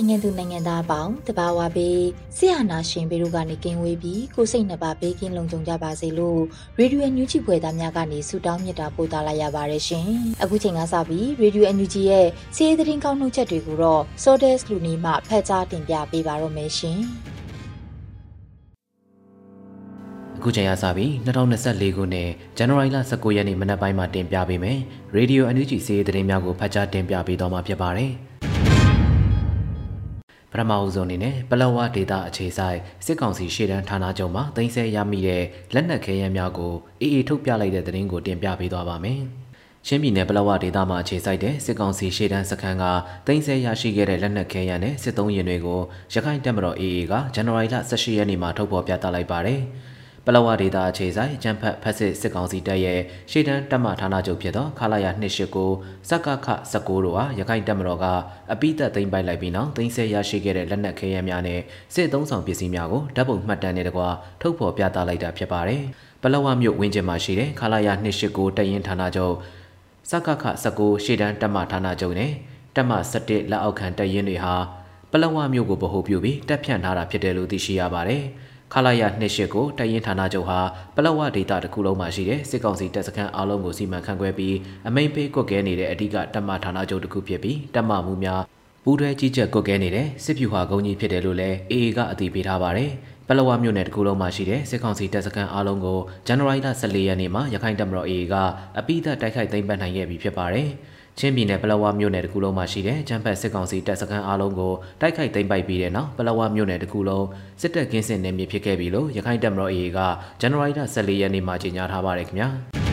န်မာနိုင်ငံသူနိုင်ငံသားအပေါင်းတဘာဝပေးဆရာနာရှင်ပေတို့ကနေကင်းဝေးပြီးကိုစိတ်နှပါဘေးကင်းလုံခြုံကြပါစေလို့ရေဒီယိုအန်ယူဂျီဖွယ်သားများကနေဆုတောင်းမြတ်တာပို့သလာရပါတယ်ရှင်။အခုချိန်ကစပြီးရေဒီယိုအန်ယူဂျီရဲ့စီးရီးသတင်းကောင်းနှုတ်ချက်တွေကိုတော့ Sodes လူနီမှဖတ်ကြားတင်ပြပေးပါတော့မယ်ရှင်။အခုချိန်ရစပြီး2024ခုနှစ်ဇန်နဝါရီလ19ရက်နေ့မနက်ပိုင်းမှာတင်ပြပေးမယ်။ရေဒီယိုအန်ယူဂျီစီးရီးသတင်းများကိုဖတ်ကြားတင်ပြပေးတော့မှာဖြစ်ပါတယ်။ ပထမအဦးဆုံးအနေနဲ့ပလောဝဒေတာအခြေဆိုင်စစ်ကောင်စီရှေ့တန်းဌာနချုပ်မှာတင်ဆက်ရမိတဲ့လက်နက်ခဲယမ်းများကိုအေးအေးထုတ်ပြလိုက်တဲ့သတင်းကိုတင်ပြပေးသွားပါမယ်။ချင်းပြည်နယ်ပလောဝဒေတာမှာအခြေစိုက်တဲ့စစ်ကောင်စီရှေ့တန်းစခန်းကတင်ဆက်ရရှိခဲ့တဲ့လက်နက်ခဲယမ်းနဲ့စစ်သုံးရင်တွေကိုရခိုင်တပ်မတော် AA ကဇန်နဝါရီလ18ရက်နေ့မှာထုတ်ဖော်ပြသလိုက်ပါတယ်။ ပလောဝဒေတာအခြေဆိုင်ကျန်းဖတ်ဖက်စစ်စစ်ကောင်စီတပ်ရဲ့ရှေ့တန်းတပ်မဌာနချုပ်ဖြစ်သောခလာရ289စက္ကခ19တို့ဟာရခိုင်တပ်မတော်ကအပိသက်သိမ်းပိုက်လိုက်ပြီးနောက်သိမ်းဆဲရရှိခဲ့တဲ့လက်နက်ခဲယမ်းများနဲ့စစ်သုံးဆောင်ပစ္စည်းများကိုဓာတ်ပုံမှတ်တမ်းနဲ့တကွာထုတ်ဖော်ပြသလိုက်တာဖြစ်ပါတယ်။ပလောဝမြို့ဝင်းကျင်မှာရှိတဲ့ခလာရ289တပ်ရင်းဌာနချုပ်စက္ကခ19ရှေ့တန်းတပ်မဌာနချုပ်နဲ့တပ်မ17လက်အောက်ခံတပ်ရင်းတွေဟာပလောဝမြို့ကိုဗဟိုပြုပြီးတပ်ဖြန့်ထားတာဖြစ်တယ်လို့သိရှိရပါတယ်။ ခလာရ28ကိုတရင်ဌာနချုပ်ဟာပလောဝဒေတာတစ်ခုလုံးမှာရှိတဲ့စစ်ကောင်စီတပ်စခန်းအားလုံးကိုစီမံခန့်ခွဲပြီးအမိန်ပေးကွက်ကဲနေတဲ့အဓိကတပ်မဌာနချုပ်တစ်ခုဖြစ်ပြီးတပ်မမှုများပူးတွဲကြီးကြပ်ကွက်ကဲနေတဲ့စစ်ဖြူဟာကုန်းကြီးဖြစ်တယ်လို့လည်း AA ကအတည်ပြုထားပါတယ်ပလောဝမြို့နယ်တစ်ခုလုံးမှာရှိတဲ့စစ်ကောင်စီတပ်စခန်းအားလုံးကိုဇန်နဝါရီလ14ရက်နေ့မှာရခိုင်တပ်မတော် AA ကအပိသက်တိုက်ခိုက်သိမ်းပိုက်နိုင်ခဲ့ပြီဖြစ်ပါတယ်။ ချင်းပြည်နယ်ပလောဝမြို့နယ်တကူလုံးမှာရှိတဲ့ချမ်းဖက်စစ်ကောင်စီတပ်စခန်းအားလုံးကိုတိုက်ခိုက်သိမ်းပိုက်ပြီးတဲ့နောက်ပလောဝမြို့နယ်တကူလုံးစစ်တပ်ကင်းစင်နေမြေဖြစ်ခဲ့ပြီလို့ရခိုင်တပ်မတော် AA ကဇန်နဝါရီလ14ရက်နေ့မှာကြေညာထားပါတယ်ခင်ဗျာ။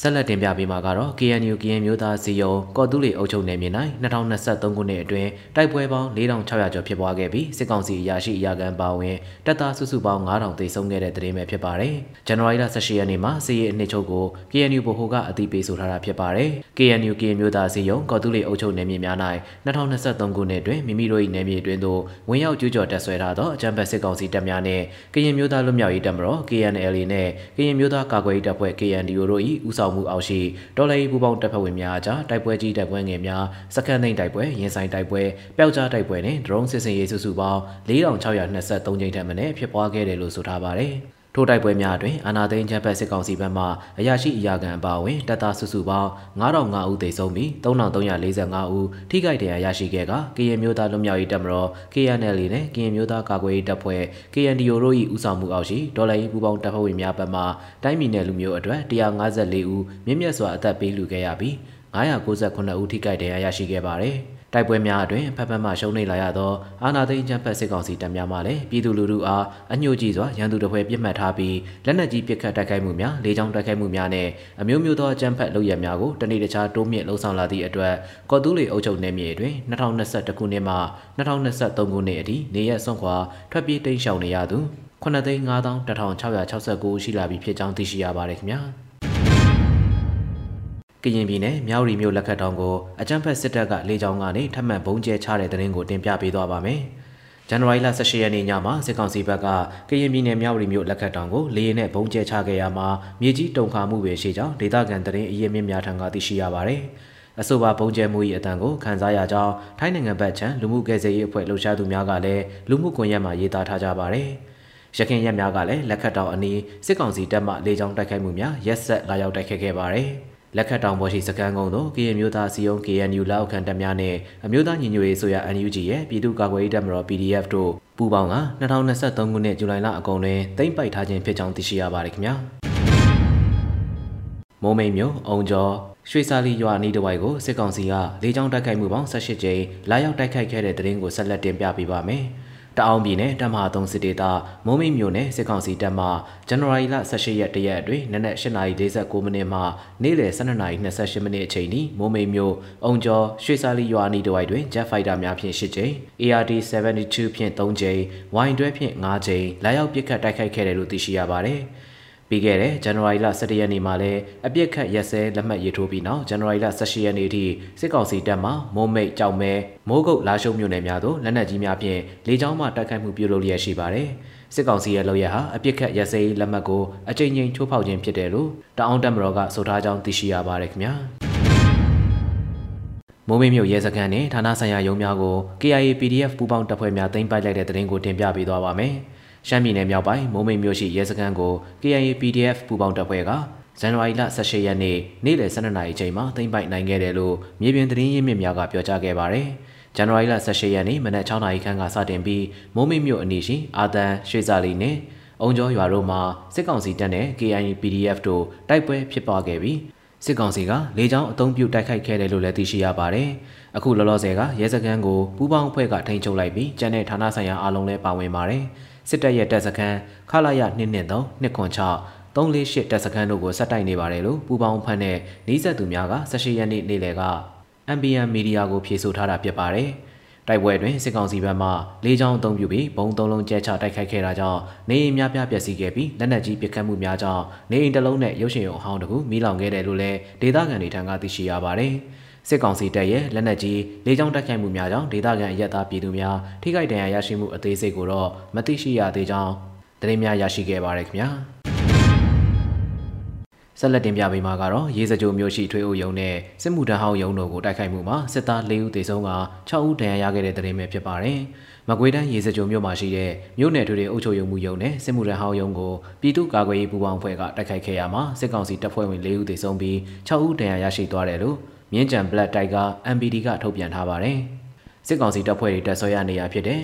ဆက်လက်တင်ပြပေးမှာကတော့ KNU ကရင်မျိုးသားစီယုံကော်တူးလီအုပ်ချုပ်နယ်မြေ၌2023ခုနှစ်အတွင်းတိုက်ပွဲပေါင်း4600ကျော်ဖြစ်ပွားခဲ့ပြီးစစ်ကောင်စီအရာရှိအရာခံပါဝင်တပ်သားစုစုပေါင်း9000သေဆုံးခဲ့တဲ့သတင်းပဲဖြစ်ပါတယ်။ဇန်နဝါရီလ18ရက်နေ့မှာစီရေးအနှစ်ချုပ်ကို KNU ဗဟိုကအသိပေးဆိုထားတာဖြစ်ပါတယ်။ KNU ကရင်မျိုးသားစီယုံကော်တူးလီအုပ်ချုပ်နယ်မြေများ၌2023ခုနှစ်အတွင်းမိမိတို့၏နယ်မြေအတွင်းသို့ဝင်ရောက်ကျူးကျော်တပ်ဆွဲထားသောအကြမ်းဖက်စစ်ကောင်စီတပ်များနှင့်ကရင်မျိုးသားလွတ်မြောက်ရေးတပ်မတော် KNLA နှင့်ကရင်မျိုးသားကာကွယ်ရေးတပ်ဖွဲ့ KNDO တို့၏ဦးဆောင်မှုအောက်ရှိတော်လှန်ရေးပူးပေါင်းတပ်ဖွဲ့ဝင်များအကြားတိုက်ပွဲကြီးတိုက်ပွဲငယ်များစခန်းသိမ်းတိုက်ပွဲရင်ဆိုင်တိုက်ပွဲပျောက်ကြားတိုက်ပွဲနဲ့ဒရုန်းစစ်စင်ရေးစုစုပေါင်း4623ကြိမ်ထက်မနည်းဖြစ်ပွားခဲ့တယ်လို့ဆိုထားပါတယ်။ ထိုတိုက်ပွဲများအတွင်အာနာသိန်းချမ်းဘတ်စစ်ကောင်စီဘက်မှအရာရှိအရာခံအပါအဝင်တပ်သားစုစုပေါင်း9005ဦးသေဆုံးပြီး3345ဦးထိခိုက်ဒဏ်ရာရရှိခဲ့ကကရင်မျိုးသားလွတ်မြောက်ရေးတပ်မတော် KNL နဲ့ကရင်မျိုးသားကာကွယ်ရေးတပ်ဖွဲ့ KNDO တို့၏ဦးဆောင်မှုအောက်ရှိဒေါ်လာရေးပူးပေါင်းတပ်ဖွဲ့ဝင်များဘက်မှတိုင်းပြည်နယ်လူမျိုးအတွက်154ဦးမြင့်မြတ်စွာအသက်ပေးလူခဲ့ရပြီး998ဦးထိခိုက်ဒဏ်ရာရရှိခဲ့ပါတယ်။ တိုက်ပွဲများအတွင်ဖက်ဖက်မှရှုံးနိမ့်လာရသောအာဏာသိမ်းချမ်းဖက်စစ်ကောင်စီတပ်များမှလည်းပြည်သူလူထုအားအညှို့ကြီးစွာရန်သူတစ်ဖွဲ့ပြစ်မှတ်ထားပြီးလက်နက်ကြီးပစ်ခတ်တိုက်ခိုက်မှုများလေကြောင်းတိုက်ခိုက်မှုများနဲ့အမျိုးမျိုးသောချမ်းဖက်လုပ်ရများကိုတနေ့တခြားတိုးမြင့်လှုံ့ဆော်လာသည့်အတွက်ကော်တူးလီအုပ်ချုပ်နယ်မြေတွင်2021ခုနှစ်မှ2023ခုနှစ်အထိနေရက်ဆွန့်ခွာထွက်ပြေးတိမ်းရှောင်နေရသူ9,5669ရှိလာပြီဖြစ်ကြောင်းသိရှိရပါတယ်ခင်ဗျာ။ ကရင်ပြည်နယ်မြောက်ရီမြို့လက်ခတ်တောင်ကိုအကြမ်းဖက်စစ်တပ်ကလေကြောင်းကနေထပ်မံဘုံကျဲချတဲ့တဲ့ရင်ကိုတင်ပြပေးသွားပါမယ်။ဇန်နဝါရီလ18ရက်နေ့ညမှာစစ်ကောင်စီဘက်ကကရင်ပြည်နယ်မြောက်ရီမြို့လက်ခတ်တောင်ကိုလေရင်နဲ့ဘုံကျဲချခဲ့ရမှာမြေကြီးတုန်ခါမှုပဲရှိကြောင်းဒေသခံသတင်းအရေးမြင့်များထံကသိရှိရပါတယ်။အဆိုပါပုံကျဲမှု၏အတန်ကိုခန်းစားရကြောင်းထိုင်းနိုင်ငံဘက်ခြမ်းလူမှုကယ်ဆယ်ရေးအဖွဲ့လှုပ်ရှားသူများကလည်းလူမှုကွန်ရက်မှာရေးသားထားကြပါတယ်။ရခိုင်ရက်များကလည်းလက်ခတ်တောင်အနီးစစ်ကောင်စီတပ်မှလေကြောင်းတိုက်ခိုက်မှုများရက်ဆက်လာရောက်တိုက်ခိုက်ခဲ့ပါတယ်။ လက်ခတ်တောင်ပေါ်ရှိစကန်ကုန်းသို့ကရင်မျိုးသားစီယုံ KNU လောက်ခံတပ်များနဲ့အမျိုးသားညီညွတ်ရေးဆိုရ NUG ရဲ့ပြည်သူ့ကာကွယ်ရေးတပ်မတော် PDF တို့ပူးပေါင်းက2023ခုနှစ်ဇူလိုင်လအကုန်တွင်တိမ့်ပိုက်ထားခြင်းဖြစ်ကြောင်းသိရှိရပါတယ်ခင်ဗျာမိုးမိန်မြို့အုံကျော်ရွှေစာလီရွာနီးတဝိုက်ကိုစစ်ကောင်စီကလေကြောင်းတိုက်ခိုက်မှုပေါင်း18ကြိမ်လာရောက်တိုက်ခိုက်ခဲ့တဲ့တဲ့ရင်ကိုဆက်လက်တင်ပြပေးပါမယ်။ တအောင်ပြည်နယ်တပ်မဟာ3စစ်ဒေသမုံမိတ်မြို့နယ်စစ်ကောင်စီတပ်မှဇန်နဝါရီလ18ရက်တရက်အတွင်းနနက်8:49မိနစ်မှနေ့လယ်12:28မိနစ်အချိန်ထိမုံမိတ်မြို့အုံကျော်ရွှေစာလီရွာနီတဝိုက်တွင် Jet Fighter များဖြင့်8ကြိမ် ARD 72ဖြင့်3ကြိမ် Y12 ဖြင့်5ကြိမ်လာရောက်ပစ်ခတ်တိုက်ခိုက်ခဲ့တယ်လို့သိရှိရပါတယ်။ ပြီးခဲ့တဲ့ဇန်နဝါရီလ17ရက်နေ့မှာလည်းအပြစ်ခတ်ရက်စဲလက်မှတ်ရေးထိုးပြီးနောက်ဇန်နဝါရီလ18ရက်နေ့ထိစစ်ကောင်စီတပ်မှမိုးမိတ်ကြောက်မဲမိုးကုတ်လာရှုံမြို့နယ်များသို့လက်နက်ကြီးများဖြင့်လေကြောင်းမှတိုက်ခိုက်မှုပြုလုပ်လျက်ရှိပါတယ်။စစ်ကောင်စီရဲ့လုပ်ရဟာအပြစ်ခတ်ရက်စဲလက်မှတ်ကိုအကြိမ်ကြိမ်ချိုးဖောက်ခြင်းဖြစ်တယ်လို့တအောင်းတပ်မတော်ကဆိုထားကြောင်းသိရှိရပါတယ်ခင်ဗျာ။မိုးမိတ်မြို့ရဲစခန်းနဲ့ဌာနဆိုင်ရာရုံးများကို KIA PDF ပူးပေါင်းတပ်ဖွဲ့များတင်ပိုက်လိုက်တဲ့တဲ့တင်ကိုတင်ပြပေးသွားပါမယ်။ ရှမ်းပြည်နယ်မြောက်ပိုင်းမိုးမိတ်မြို့ရှိရဲစခန်းကို KIA PDF ပူးပေါင်းတပ်ဖွဲ့ကဇန်နဝါရီလ18ရက်နေ့နေ့လယ်12နာရီအချိန်မှာသိမ်းပိုက်နိုင်ခဲ့တယ်လို့မြေပြင်သတင်းရင်းမြစ်များကပြောကြားခဲ့ပါတယ်။ဇန်နဝါရီလ18ရက်နေ့မနက်6နာရီခန့်ကစတင်ပြီးမိုးမိတ်မြို့အနီးရှိအာတန်ရွှေစာလီနဲ့အုံကျော်ရွာတို့မှာစစ်ကောင်စီတပ်နဲ့ KIA PDF တို့တိုက်ပွဲဖြစ်ပွားခဲ့ပြီးစစ်ကောင်စီကလေကြောင်းအုံပြုတ်တိုက်ခိုက်ခဲ့တယ်လို့လည်းသိရှိရပါတယ်။အခုလောလောဆယ်ကရဲစခန်းကိုပူးပေါင်းအဖွဲ့ကထိန်းချုပ်လိုက်ပြီးကျန်တဲ့ဌာနဆိုင်ရာအားလုံးလည်းပါဝင်ပါတယ်။ စစ်တပ်ရဲ့တပ်စခန်းခလာရ213 206 348တပ်စခန်းတို့ကိုဆက်တိုက်နေပါတယ်လို့ပူပေါင်းဖန်တဲ့နီးစပ်သူများက18ရက်နေ့နေ့လယ်က MBN မီဒီယာကိုဖြေဆိုထားတာဖြစ်ပါတယ်။တိုက်ပွဲတွင်စစ်ကောင်စီဘက်မှလေးချောင်းအုံပြုပြီးဘုံသုံးလုံးကျဲချတိုက်ခိုက်ခဲ့တာကြောင့်နေအိမ်များပြားပျက်စီးခဲ့ပြီးလက်နက်ကြီးပစ်ခတ်မှုများကြောင့်နေအိမ်တစ်လုံးနဲ့ရုပ်ရှင်ရုံအဟောင်းတကူမိလောင်ခဲ့တယ်လို့လည်းဒေသခံတွေထံကသိရှိရပါတယ်။ စစ်ကောင်စီတပ်ရဲ့လက်နက်ကြီးလေကြောင်းတိုက်ခိုက်မှုများကြောင့်ဒေသခံအရက်သားပြည်သူများထိခိုက်ဒဏ်ရာရရှိမှုအသေးစိတ်ကိုတော့မသိရှိရသေးကြောင်းသတင်းများရရှိခဲ့ပါရခင်ဗျာဆက်လက်တင်ပြပေးမှာကတော့ရေစကြိုမျိုးရှိထွေးဦးယုံနဲ့စစ်မှုထမ်းဟောင်းယုံတို့ကိုတိုက်ခိုက်မှုမှာစစ်သား၄ဦးသေဆုံးက6ဦးဒဏ်ရာရခဲ့တဲ့သတင်းပဲဖြစ်ပါတယ်။မကွေးတိုင်းရေစကြိုမြို့မှာရှိတဲ့မြို့နယ်ထွေတွေအုပ်ချုပ်ရေးမှုယုံနဲ့စစ်မှုထမ်းဟောင်းယုံကိုပြည်သူ့ကာကွယ်ရေးပူးပေါင်းဖွဲ့ကတိုက်ခိုက်ခဲ့ရမှာစစ်ကောင်စီတပ်ဖွဲ့ဝင်၄ဦးသေဆုံးပြီး6ဦးဒဏ်ရာရရှိသွားတယ်လို့ မြင်းကြံ Black Tiger MPD ကထုတ်ပြန်ထားပါတယ်။စစ်ကောင်စီတပ်ဖွဲ့တွေတပ်ဆွဲရနေရဖြစ်တဲ့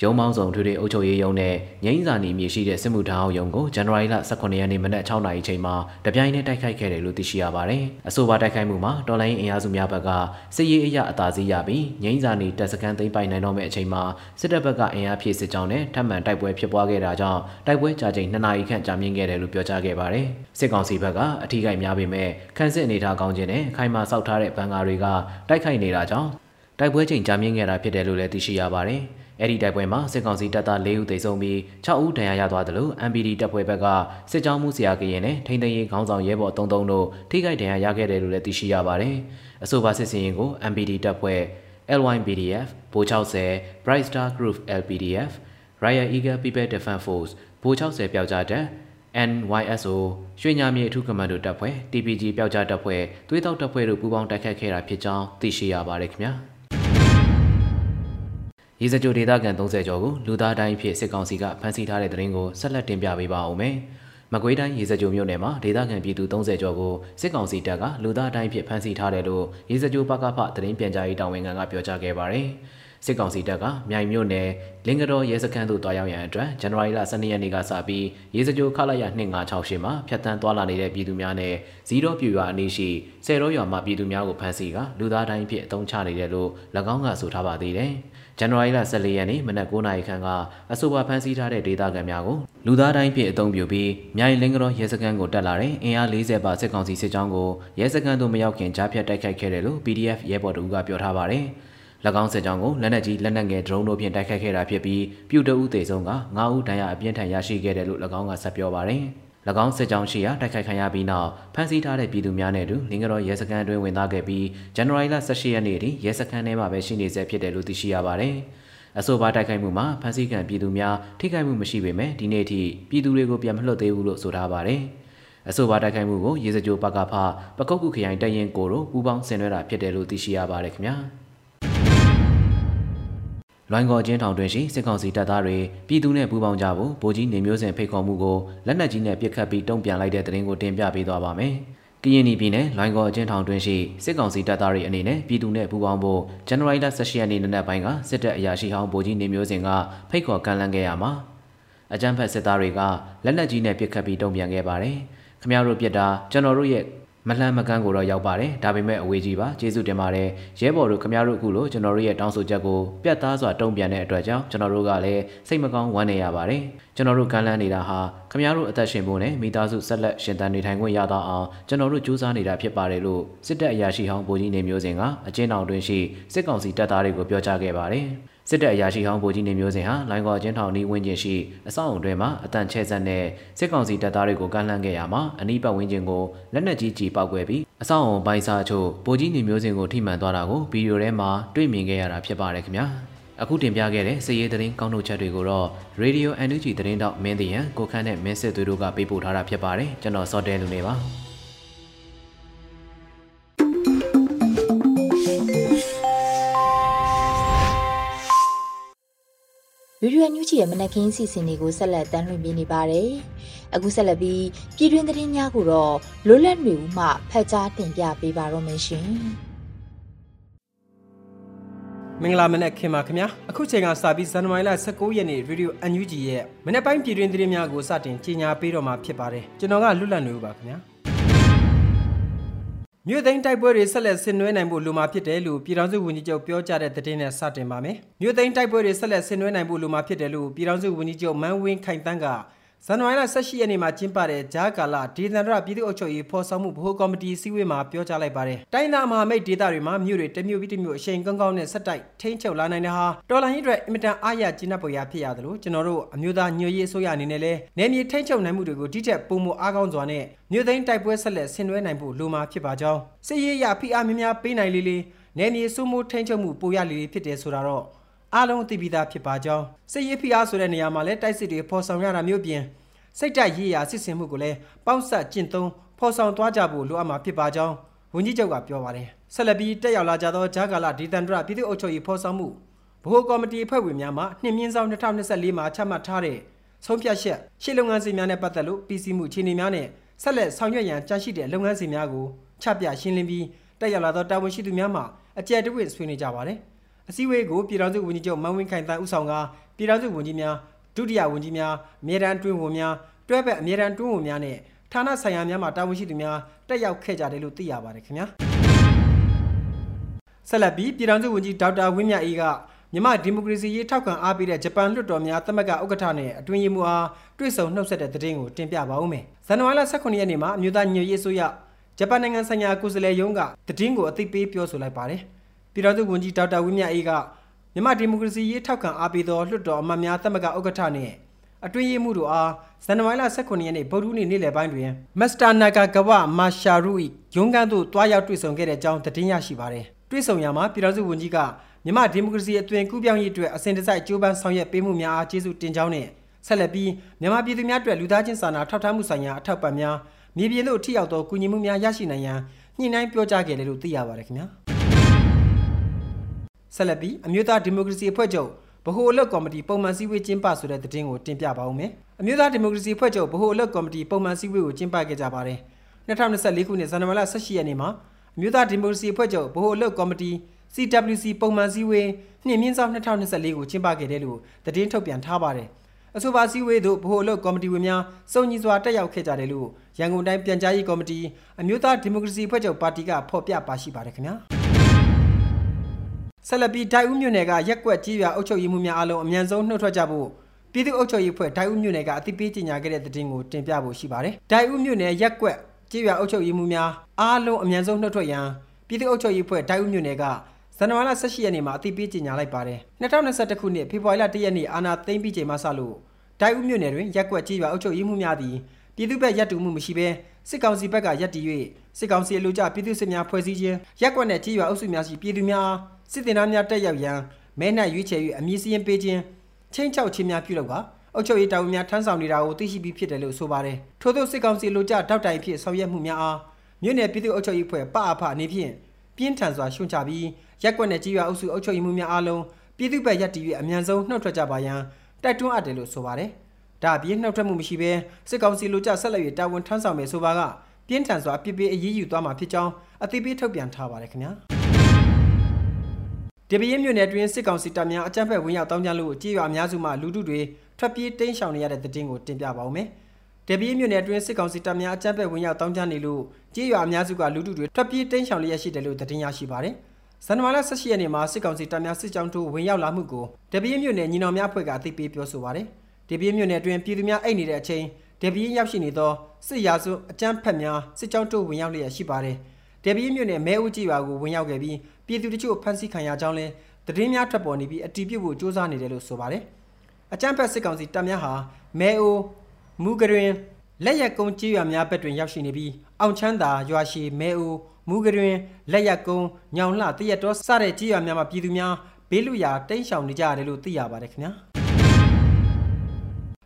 ရုံမောင်းဆောင်ထွေထွေအုပ်ချုပ်ရေးရုံးနဲ့ငိမ့်စာနီမြေရှိတဲ့စစ်မှုထမ်းအောင်ရုံးကိုဇန်နဝါရီလ18ရက်နေ့မနက်6နာရီချိန်မှာတပြိုင်နက်တိုက်ခိုက်ခဲ့တယ်လို့သိရှိရပါတယ်။အဆိုပါတိုက်ခိုက်မှုမှာတော်လိုင်းအင်အားစုများဘက်ကစစ်ရေးအရအသာစီးရပြီးငိမ့်စာနီတပ်စခန်းသိမ်းပိုင်နိုင်တော့မယ့်အချိန်မှာစစ်တပ်ဘက်ကအင်အားဖြည့်စစ်ကြောင်းနဲ့ထပ်မံတိုက်ပွဲဖြစ်ပွားခဲ့တာကြောင့်တိုက်ပွဲကြာချိန်2နာရီခန့်ကြာမြင့်ခဲ့တယ်လို့ပြောကြားခဲ့ပါတယ်။စစ်ကောင်စီဘက်ကအထီးကိုက်များပေမဲ့ခန့်စစ်အနေထားကောင်းခြင်းနဲ့ခိုင်မာစောက်ထားတဲ့ဘန်ကာတွေကတိုက်ခိုက်နေတာကြောင့်တိုက်ပွဲချိန်ကြာမြင့်ခဲ့တာဖြစ်တယ်လို့လည်းသိရှိရပါတယ်။ အဲ့ဒီတိုက်ပွဲမှာစစ်ကောင်စီတပ်သား၄ဦးသေဆုံးပြီး6ဦးဒဏ်ရာရသွားတယ်လို့ MPD တပ်ဖွဲ့ဘက်ကစစ်ကြောင်းမှုဆရာကရင်နဲ့ထိန်းသိမ်းရေးခေါင်းဆောင်ရဲဘော်33တို့ထိခိုက်ဒဏ်ရာရခဲ့တယ်လို့လည်းသိရှိရပါတယ်။အဆိုပါစစ်စင်ရင်ကို MPD တပ်ဖွဲ့ LYPDF ဗိုလ်60 Bright Star Group LPDF Royal Eagle People Defense Force ဗိုလ်60ပျောက်ကြားတပ် NYSO ရွှေညာမြေအထူးကမန်ဒိုတပ်ဖွဲ့ TPG ပျောက်ကြားတပ်ဖွဲ့သွေးတောက်တပ်ဖွဲ့တို့ပူးပေါင်းတိုက်ခတ်ခဲ့တာဖြစ်ကြောင်းသိရှိရပါတယ်ခင်ဗျာ။ ရေစကြိုဒေသခံ30ကျော်ကိုလူသားတိုင်းဖြစ်စစ်ကောင်စီကဖမ်းဆီးထားတဲ့တဲ့ရင်ကိုဆက်လက်တင်ပြပေးပါဦးမယ်။မကွေးတိုင်းရေစကြိုမြို့နယ်မှာဒေသခံပြည်သူ30ကျော်ကိုစစ်ကောင်စီတပ်ကလူသားတိုင်းဖြစ်ဖမ်းဆီးထားတယ်လို့ရေစကြိုပကဖသတင်းပြန်ကြားရေးတာဝန်ခံကပြောကြားခဲ့ပါတယ်။စစ်ကောင်စီတပ်ကမြိုင်မြို့နယ်လင်္ကတော်ရဲစခန်းသို့တွားရောက်ရန်အတွက်ဇန်နဝါရီလ12ရက်နေ့ကစပြီးရေစကြိုခလာရ2568မှာဖြတ်တန်းသွားလာနေတဲ့ပြည်သူများနဲ့ဇီရောပြူရွာအနီးရှိဆယ်ရောရွာမှပြည်သူများကိုဖမ်းဆီးကလူသားတိုင်းဖြစ်အုံချနေတယ်လို့၎င်းကဆိုထားပါသေးတယ်။ ဇန်နဝါရီလ14ရက်နေ့မနက်9:00နာရီခန့်ကအဆိုပါဖမ်းဆီးထားတဲ့ဒေသခံများကိုလူသားတိုင်းဖြင့်အုံပြုပြီးမြိုင်လင်းကတော်ရဲစခန်းကိုတက်လာတဲ့အင်အား40ပါစစ်ကောင်စီစစ်ကြောင်းကိုရဲစခန်းသို့မရောက်ခင်ကြားဖြတ်တိုက်ခိုက်ခဲ့တယ်လို့ PDF ရဲဘော်တို့ကပြောထားပါတယ်။၎င်းစစ်ကြောင်းကိုလက်နက်ကြီးလက်နက်ငယ်ဒရုန်းတို့ဖြင့်တိုက်ခိုက်ခဲ့တာဖြစ်ပြီးပြူတအုပ်သေဆုံးက9ဦးဒဏ်ရာအပြင်းထန်ရရှိခဲ့တယ်လို့၎င်းကဆက်ပြောပါတယ်။၎ င်းစစ်ကြောင်းရှိရာတိုက်ခိုက်ခံရပြီးနောက်ဖမ်းဆီးထားတဲ့ပြည်သူများနဲ့အတူလင်္ကာတော်ရဲစခန်းအတွင်းဝင်သားခဲ့ပြီးဇန်နဝါရီလ18ရက်နေ့ထိရဲစခန်းထဲမှာပဲရှိနေဆဲဖြစ်တယ်လို့သိရှိရပါတယ်။အဆိုပါတိုက်ခိုက်မှုမှာဖမ်းဆီးခံပြည်သူများထိခိုက်မှုမရှိပေမဲ့ဒီနေ့ထိပြည်သူတွေကိုပြန်မလွှတ်သေးဘူးလို့ဆိုထားပါတယ်။အဆိုပါတိုက်ခိုက်မှုကိုရေစကြိုပကဖပကုတ်ကုခရိုင်တရင်ကိုတို့ပူးပေါင်းဆင်နွှဲတာဖြစ်တယ်လို့သိရှိရပါတယ်ခင်ဗျာ။ လွိုင်းကော်ချင်းထောင်တွင်ရှိစစ်ကောင်စီတပ်သားတွေပြည်သူနဲ့ပူးပေါင်းကြဖို့ဗိုလ်ကြီးနေမျိုးစင်ဖိတ်ခေါ်မှုကိုလက်နက်ကြီးနဲ့ပစ်ခတ်ပြီးတုံ့ပြန်လိုက်တဲ့တဲ့ရင်ကိုတင်ပြပေးသွားပါမယ်။ကရင်ပြည်နယ်လိုင်းကောအချင်းထောင်တွင်းရှိစစ်ကောင်စီတပ်သားတွေအနေနဲ့ပြည်သူနဲ့ပူးပေါင်းဖို့ဇန်နဝါရီလ18ရက်နေ့နနက်ပိုင်းကစစ်တပ်အရာရှိဟောင်းဗိုလ်ကြီးနေမျိုးစင်ကဖိတ်ခေါ်ကမ်းလှမ်းခဲ့ရမှာအကြမ်းဖက်စစ်သားတွေကလက်နက်ကြီးနဲ့ပစ်ခတ်ပြီးတုံ့ပြန်ခဲ့ပါတယ်။ခမရတို့ပြစ်တာကျွန်တော်တို့ရဲ့ မလှမ်းမကန်းကိုတော့ရောက်ပါတယ်ဒါပေမဲ့အဝေးကြီးပါကျေးဇူးတင်ပါတယ်ရဲဘော်တို့ခမရတို့အခုလိုကျွန်တော်တို့ရဲ့တောင်းဆိုချက်ကိုပြတ်သားစွာတုံ့ပြန်တဲ့အတွက်ကြောင့်ကျွန်တော်တို့ကလည်းစိတ်မကောင်းဝမ်းနေရပါတယ်ကျွန်တော်တို့ကမ်းလှမ်းနေတာဟာခမရတို့အသက်ရှင်ဖို့နဲ့မိသားစုဆက်လက်ရှင်သန်နေထိုင်ခွင့်ရတော့အောင်ကျွန်တော်တို့ကြိုးစားနေတာဖြစ်ပါတယ်လို့စစ်တပ်အရာရှိဟောင်းဗိုလ်ကြီးနေမျိုးစင်ကအကျဉ်းတော်တွင်ရှိစစ်ကောင်စီတပ်သားတွေကိုပြောကြားခဲ့ပါတယ် စစ်တပ်အရာရှိဟောင်းဗိုလ်ကြီးနေမျိုးစင်ဟာလိုင်းကောချင်းထောင်နီးဝန်းကျင်ရှိအဆောက်အုံတွင်မှအတန်ချဲဆက်တဲ့စစ်ကောင်စီတပ်သားတွေကိုကမ်းလှမ်းခဲ့ရမှာအနီးပတ်ဝန်းကျင်ကိုလက်နက်ကြီးကြီးပောက်ကွဲပြီးအဆောက်အုံပိုင်းစားချို့ဗိုလ်ကြီးနေမျိုးစင်ကိုထိမှန်သွားတာကိုဗီဒီယိုထဲမှာတွေ့မြင်ခဲ့ရတာဖြစ်ပါတယ်ခင်ဗျာအခုတင်ပြခဲ့တဲ့စည်ရေးသတင်းကောင်းထုတ်ချက်တွေကိုတော့ Radio NUG သတင်းတောက်မင်းတရန်ကိုခန့်နဲ့မင်းစစ်သူတို့ကပေးပို့ထားတာဖြစ်ပါတယ်ကျွန်တော်စောတဲလူနေပါ ဗီဒီယိုညူးချီရဲ့မနက်ခင်းစီစဉ်တွေကိုဆက်လက်တင်ပြနေပါတယ်။အခုဆက်လက်ပြီးပြည်တွင်းသတင်းများကိုတော့လွတ်လပ်နေဦးမှဖတ်ကြားတင်ပြပေးပါတော့မယ်ရှင်။မင်္ဂလာမနက်ခင်ပါခင်ဗျာအခုချိန်ကစပြီးဇန်နဝါရီလ19ရက်နေ့ရေဒီယို UNG ရဲ့မနက်ပိုင်းပြည်တွင်းသတင်းများကိုစတင်ကြီးညာပေးတော့မှာဖြစ်ပါတယ်ကျွန်တော်ကလွတ်လပ်နေဦးပါခင်ဗျာ မြို့သိမ်းတိုက်ပွဲတွေဆက်လက်ဆင်နွှဲနိုင်ဖို့လိုမှာဖြစ်တယ်လို့ပြည်ထောင်စုဝန်ကြီးချုပ်ပြောကြားတဲ့သတင်းနဲ့စတင်ပါမယ်။မြို့သိမ်းတိုက်ပွဲတွေဆက်လက်ဆင်နွှဲနိုင်ဖို့လိုမှာဖြစ်တယ်လို့ပြည်ထောင်စုဝန်ကြီးချုပ်မန်းဝင်းခိုင်တန်းက ဇန်နဝါရီလ18ရက်နေ့မှာကျင်းပတဲ့ဂျာကာလာဒေသန္တရပြည်သူ့အုပ်ချုပ်ရေးဖော်ဆောင်မှုဗဟိုကော်မတီစည်းဝေးမှာပြောကြားလိုက်ပါတယ်။တိုင်းသားမဟာမိတ်ဒေသတွေမှာမြို့တွေတမြို့ပြီးတမြို့အရှိန်ကောင်းကောင်းနဲ့ဆက်တိုက်ထိန်းချုပ်လာနိုင်တဲ့ဟာတော်လိုင်းရေးအတွက်အင်မတန်အားရကျဉ်းပ်ပေါ်ရဖြစ်ရတယ်လို့ကျွန်တော်တို့အမျိုးသားညွှန်ရေးအစိုးရအနေနဲ့လည်းနယ်မြေထိန်းချုပ်နိုင်မှုတွေကိုဒီထက်ပိုမိုအားကောင်းစွာနဲ့မြို့သိမ်းတိုက်ပွဲဆက်လက်ဆင်နွှဲနိုင်ဖို့လိုမှာဖြစ်ပါကြောင်းစစ်ရေးရဖိအားများများပေးနိုင်လေလေနယ်မြေစိုးမိုးထိန်းချုပ်မှုပိုရလေလေဖြစ်တယ်ဆိုတာတော့ အားလုံးသိပြီးသားဖြစ်ပါကြောင်းစစ်ရေးဖိအားဆိုတဲ့နေရာမှာလည်းတိုက်စစ်တွေဖော်ဆောင်ရတာမျိုးပြင်စိတ်တက်ရေးရာစစ်ဆင်မှုကိုလည်းပေါက်ဆက်ကျင့်သုံးဖော်ဆောင်သွားကြဖို့လိုအပ်မှာဖြစ်ပါကြောင်းဝန်ကြီးချုပ်ကပြောပါတယ်ဆက်လက်ပြီးတက်ရောက်လာကြသောဂျာကာလာဒေသန္တရပြည်သူ့အုပ်ချုပ်ရေးဖော်ဆောင်မှုဗဟိုကော်မတီအဖွဲ့ဝင်များမှနှင်းမြင့်ဆောင်2024မှာချမှတ်ထားတဲ့ဆုံးဖြတ်ချက်ရှေ့လုပ်ငန်းစဉ်များနဲ့ပတ်သက်လို့ပြည်စည်းမှုခြေနေများနဲ့ဆက်လက်ဆောင်ရွက်ရန်ကြန့်ရှိတဲ့လုပ်ငန်းစဉ်များကိုချပြရှင်းလင်းပြီးတက်ရောက်လာသောတာဝန်ရှိသူများမှအကြံတဝင့်ဆွေးနွေးကြပါတယ် အစည်းအဝေးကိုပြည်ထောင်စုဝန်ကြီးချုပ်မန်ဝင်းခိုင်တန်းဦးဆောင်ကပြည်ထောင်စုဝန်ကြီးများဒုတိယဝန်ကြီးများအမြဲတမ်းတွင်းဝန်များတွဲဘက်အမြဲတမ်းတွင်းဝင်များနဲ့ဌာနဆိုင်ရာများမှတာဝန်ရှိသူများတက်ရောက်ခဲ့ကြတယ်လို့သိရပါတယ်ခင်ဗျာဆက်လက်ပြီးပြည်ထောင်စုဝန်ကြီးဒေါက်တာဝင်းမြတ်အေးကမြန်မာဒီမိုကရေစီရေးထောက်ခံအားပေးတဲ့ဂျပန်လွှတ်တော်များသမဂ္ဂဥက္ကဋ္ဌနဲ့အတွင်းရေးမှူးအားတွေ့ဆုံနှုတ်ဆက်တဲ့သတင်းကိုတင်ပြပါဦးမယ်။ဇန်နဝါရီလ18ရက်နေ့မှာအမျိုးသားညွှန်ရေးဆိုရဂျပန်နိုင်ငံဆိုင်ရာကိုယ်စားလှယ်ရုံးကသတင်းကိုအသိပေးပြောဆိုလိုက်ပါတယ်။ ပြည်ထောင်စုဝန်ကြီးဒေါက်တာဝင်းမြတ်အေးကမြန်မာဒီမိုကရေစီရေးထောက်ခံအားပေးသောလွှတ်တော်အမတ်များသမဂ္ဂဥက္ကဋ္ဌနဲ့အတွင်းရေးမှူးတို့အားဇန်နဝါရီလ18ရက်နေ့ဗုဒ္ဓနေ့နေ့လယ်ပိုင်းတွင်မစ္စတာနာဂါကဝမာရှာရူ၏ရုံးခန်းသို့တွားရောက်တွေ့ဆုံခဲ့တဲ့အကြောင်းသတင်းရရှိပါတယ်။တွေ့ဆုံရမှာပြည်ထောင်စုဝန်ကြီးကမြန်မာဒီမိုကရေစီအသွင်ကူးပြောင်းရေးအတွက်အစဉ်တစိုက်ကြိုးပမ်းဆောင်ရွက်ပေးမှုများအားကျေးဇူးတင်ကြောင်းနဲ့ဆက်လက်ပြီးမြန်မာပြည်သူများအတွက်လူသားချင်းစာနာထောက်ထားမှုဆိုင်ရာအထောက်ပံ့များမြေပြင်သို့ထိရောက်သောကူညီမှုများရရှိနိုင်ရန်ညှိနှိုင်းပြောကြားခဲ့တယ်လို့သိရပါတယ်ခင်ဗျာ ဆက်လက်ပြီးအမျိုးသားဒီမိုကရေစီအဖွဲ့ချုပ်ဗဟိုအလုပ်ကော်မတီပုံမှန်စည်းဝေးကျင်းပဆိုတဲ့သတင်းကိုတင်ပြပါဦးမယ်အမျိုးသားဒီမိုကရေစီအဖွဲ့ချုပ်ဗဟိုအလုပ်ကော်မတီပုံမှန်စည်းဝေးကိုကျင်းပခဲ့ကြပါတယ်2024ခုနှစ်ဇန်နဝါရီလ18ရက်နေ့မှာအမျိုးသားဒီမိုကရေစီအဖွဲ့ချုပ်ဗဟိုအလုပ်ကော်မတီ CWC ပုံမှန်စည်းဝေးနှင့်မြင့်ဆောင်2024ကိုကျင်းပခဲ့တယ်လို့သတင်းထုတ်ပြန်ထားပါတယ်။အဆိုပါစည်းဝေးသို့ဗဟိုအလုပ်ကော်မတီဝင်များစုံညီစွာတက်ရောက်ခဲ့ကြတယ်လို့ရန်ကုန်တိုင်းပြန်ကြားရေးကော်မတီအမျိုးသားဒီမိုကရေစီဖွဲ့ချုပ်ပါတီကဖော်ပြပါရှိပါတယ်ခင်ဗျာ။ ဆက်လက်ပြီးဒိုင်ဦးမြို့နယ်ကရက်ကွက်ကြီးရွာအုပ်ချုပ်ရေးမှုများအားလုံးအမြန်ဆုံးနှုတ်ထွက်ကြဖို့ပြည်သူ့အုပ်ချုပ်ရေးဖွဲ့ဒိုင်ဦးမြို့နယ်ကအသိပေးကြေညာခဲ့တဲ့သတင်းကိုတင်ပြဖို့ရှိပါတယ်။ဒိုင်ဦးမြို့နယ်ရက်ကွက်ကြီးရွာအုပ်ချုပ်ရေးမှုများအားလုံးအမြန်ဆုံးနှုတ်ထွက်ရန်ပြည်သူ့အုပ်ချုပ်ရေးဖွဲ့ဒိုင်ဦးမြို့နယ်ကဇန်နဝါရီလ18ရက်နေ့မှာအသိပေးကြေညာလိုက်ပါတယ်2021ခုနှစ်ဖေဖော်ဝါရီလ1ရက်နေ့အာဏာသိမ်းပြီးချိန်မှစလို့ဒိုင်ဦးမြို့နယ်တွင်ရက်ကွက်ကြီးရွာအုပ်ချုပ်ရေးမှုများသည်ပြည်သူ့ဘက်ရပ်တူမှုမရှိဘဲစစ်ကောင်စီဘက်ကရပ်တည်၍စစ်ကောင်စီအလို့ကြပြည်သူ့စစ်များဖွဲ့စည်းခြင်းရက်ကွက်နှင့်ကြီးရွာအုပ်စုများရှိပြည်သူများ စစ်တင်သားများတက်ရောက်ရန်မဲနှံ့ရွေးချယ်၍အမည်စည်းရင်ပေးခြင်းချင်းချောက်ခြင်းများပြုလုပ်ကာအုပ်ချုပ်ရေးတာဝန်များထမ်းဆောင်နေတာကိုသိရှိပြီးဖြစ်တယ်လို့ဆိုပါတယ်ထို့သောစစ်ကောင်စီလိုကြတောက်တိုင်ဖြစ်ဆောင်ရွက်မှုများအားမြို့နယ်ပြည်သူ့အုပ်ချုပ်ရေးဖွဲ့ပအဖအနေဖြင့်ပြင်းထန်စွာရှုံချပြီးရက်ကွက်နဲ့ကြီးရွာအုပ်စုအုပ်ချုပ်ရေးမှုများအားလုံးပြည်သူ့ဘက်ရပ်တည်၍အမြန်ဆုံးနှုတ်ထွက်ကြပါရန်တိုက်တွန်းအပ်တယ်လို့ဆိုပါတယ်။ဒါအပြင်နှုတ်ထွက်မှုမရှိဘဲစစ်ကောင်စီလိုကြဆက်လက်၍တာဝန်ထမ်းဆောင်မယ်ဆိုပါကပြပြင်းထန်စွာပြစ်ပေးအရေးယူသွားမှာဖြစ်ကြောင်းအသိပေးထုတ်ပြန်ထားပါတယ်ခင်ဗျာ ဒီပရင်မြို့နယ်တွင်စစ်ကောင်စီတပ်များအကြမ်းဖက်ဝင်ရောက်တောင်းကြလို့ကြေးရွာအများစုမှလူထုတွေထွက်ပြေးတိမ်းရှောင်နေရတဲ့တဲ့တင်ကိုတင်ပြပါဦးမယ်။ဒေဘီမြို့နယ်အတွင်းစစ်ကောင်စီတပ်များအကြမ်းဖက်ဝင်ရောက်တောင်းကြနေလို့ကြေးရွာအများစုကလူထုတွေထွက်ပြေးတိမ်းရှောင်လျက်ရှိတယ်လို့သတင်းရရှိပါတယ်။ဇန်နဝါရီလ18ရက်နေ့မှာစစ်ကောင်စီတပ်များစစ်ကြောင်းထိုးဝင်ရောက်လာမှုကိုဒေဘီမြို့နယ်ညီနောင်များအဖွဲ့ကအသိပေးပြောဆိုပါတယ်။ဒေဘီမြို့နယ်အတွင်းပြည်သူများအိတ်နေတဲ့အချိန်ဒေဘီရောက်ရှိနေသောစစ်ရာစုအကြမ်းဖက်များစစ်ကြောင်းထိုးဝင်ရောက်လျက်ရှိပါတယ်။ဒေဘီမြို့နယ်မဲဦးကြီးရွာကိုဝင်ရောက်ခဲ့ပြီး ပြည်သူတချို့ဖမ်းဆီးခံရကြောင်းလဲသတင်းများထွက်ပေါ်နေပြီးအတီးပြုတ်ဖို့စ조사နေတယ်လို့ဆိုပါတယ်။အကြမ်းဖက်စစ်ကောင်စီတပ်များဟာမဲအိုမူကရင်လက်ရက်ကုန်းကြေးရွာများဘက်တွင်ရောက်ရှိနေပြီးအောင်ချမ်းသာရွာရှိမဲအိုမူကရင်လက်ရက်ကုန်းညောင်လှတရက်တော်စတဲ့ကြေးရွာများမှာပြည်သူများဘေးလူရာတိမ်းရှောင်နေကြရတယ်လို့သိရပါတယ်ခင်ဗျာ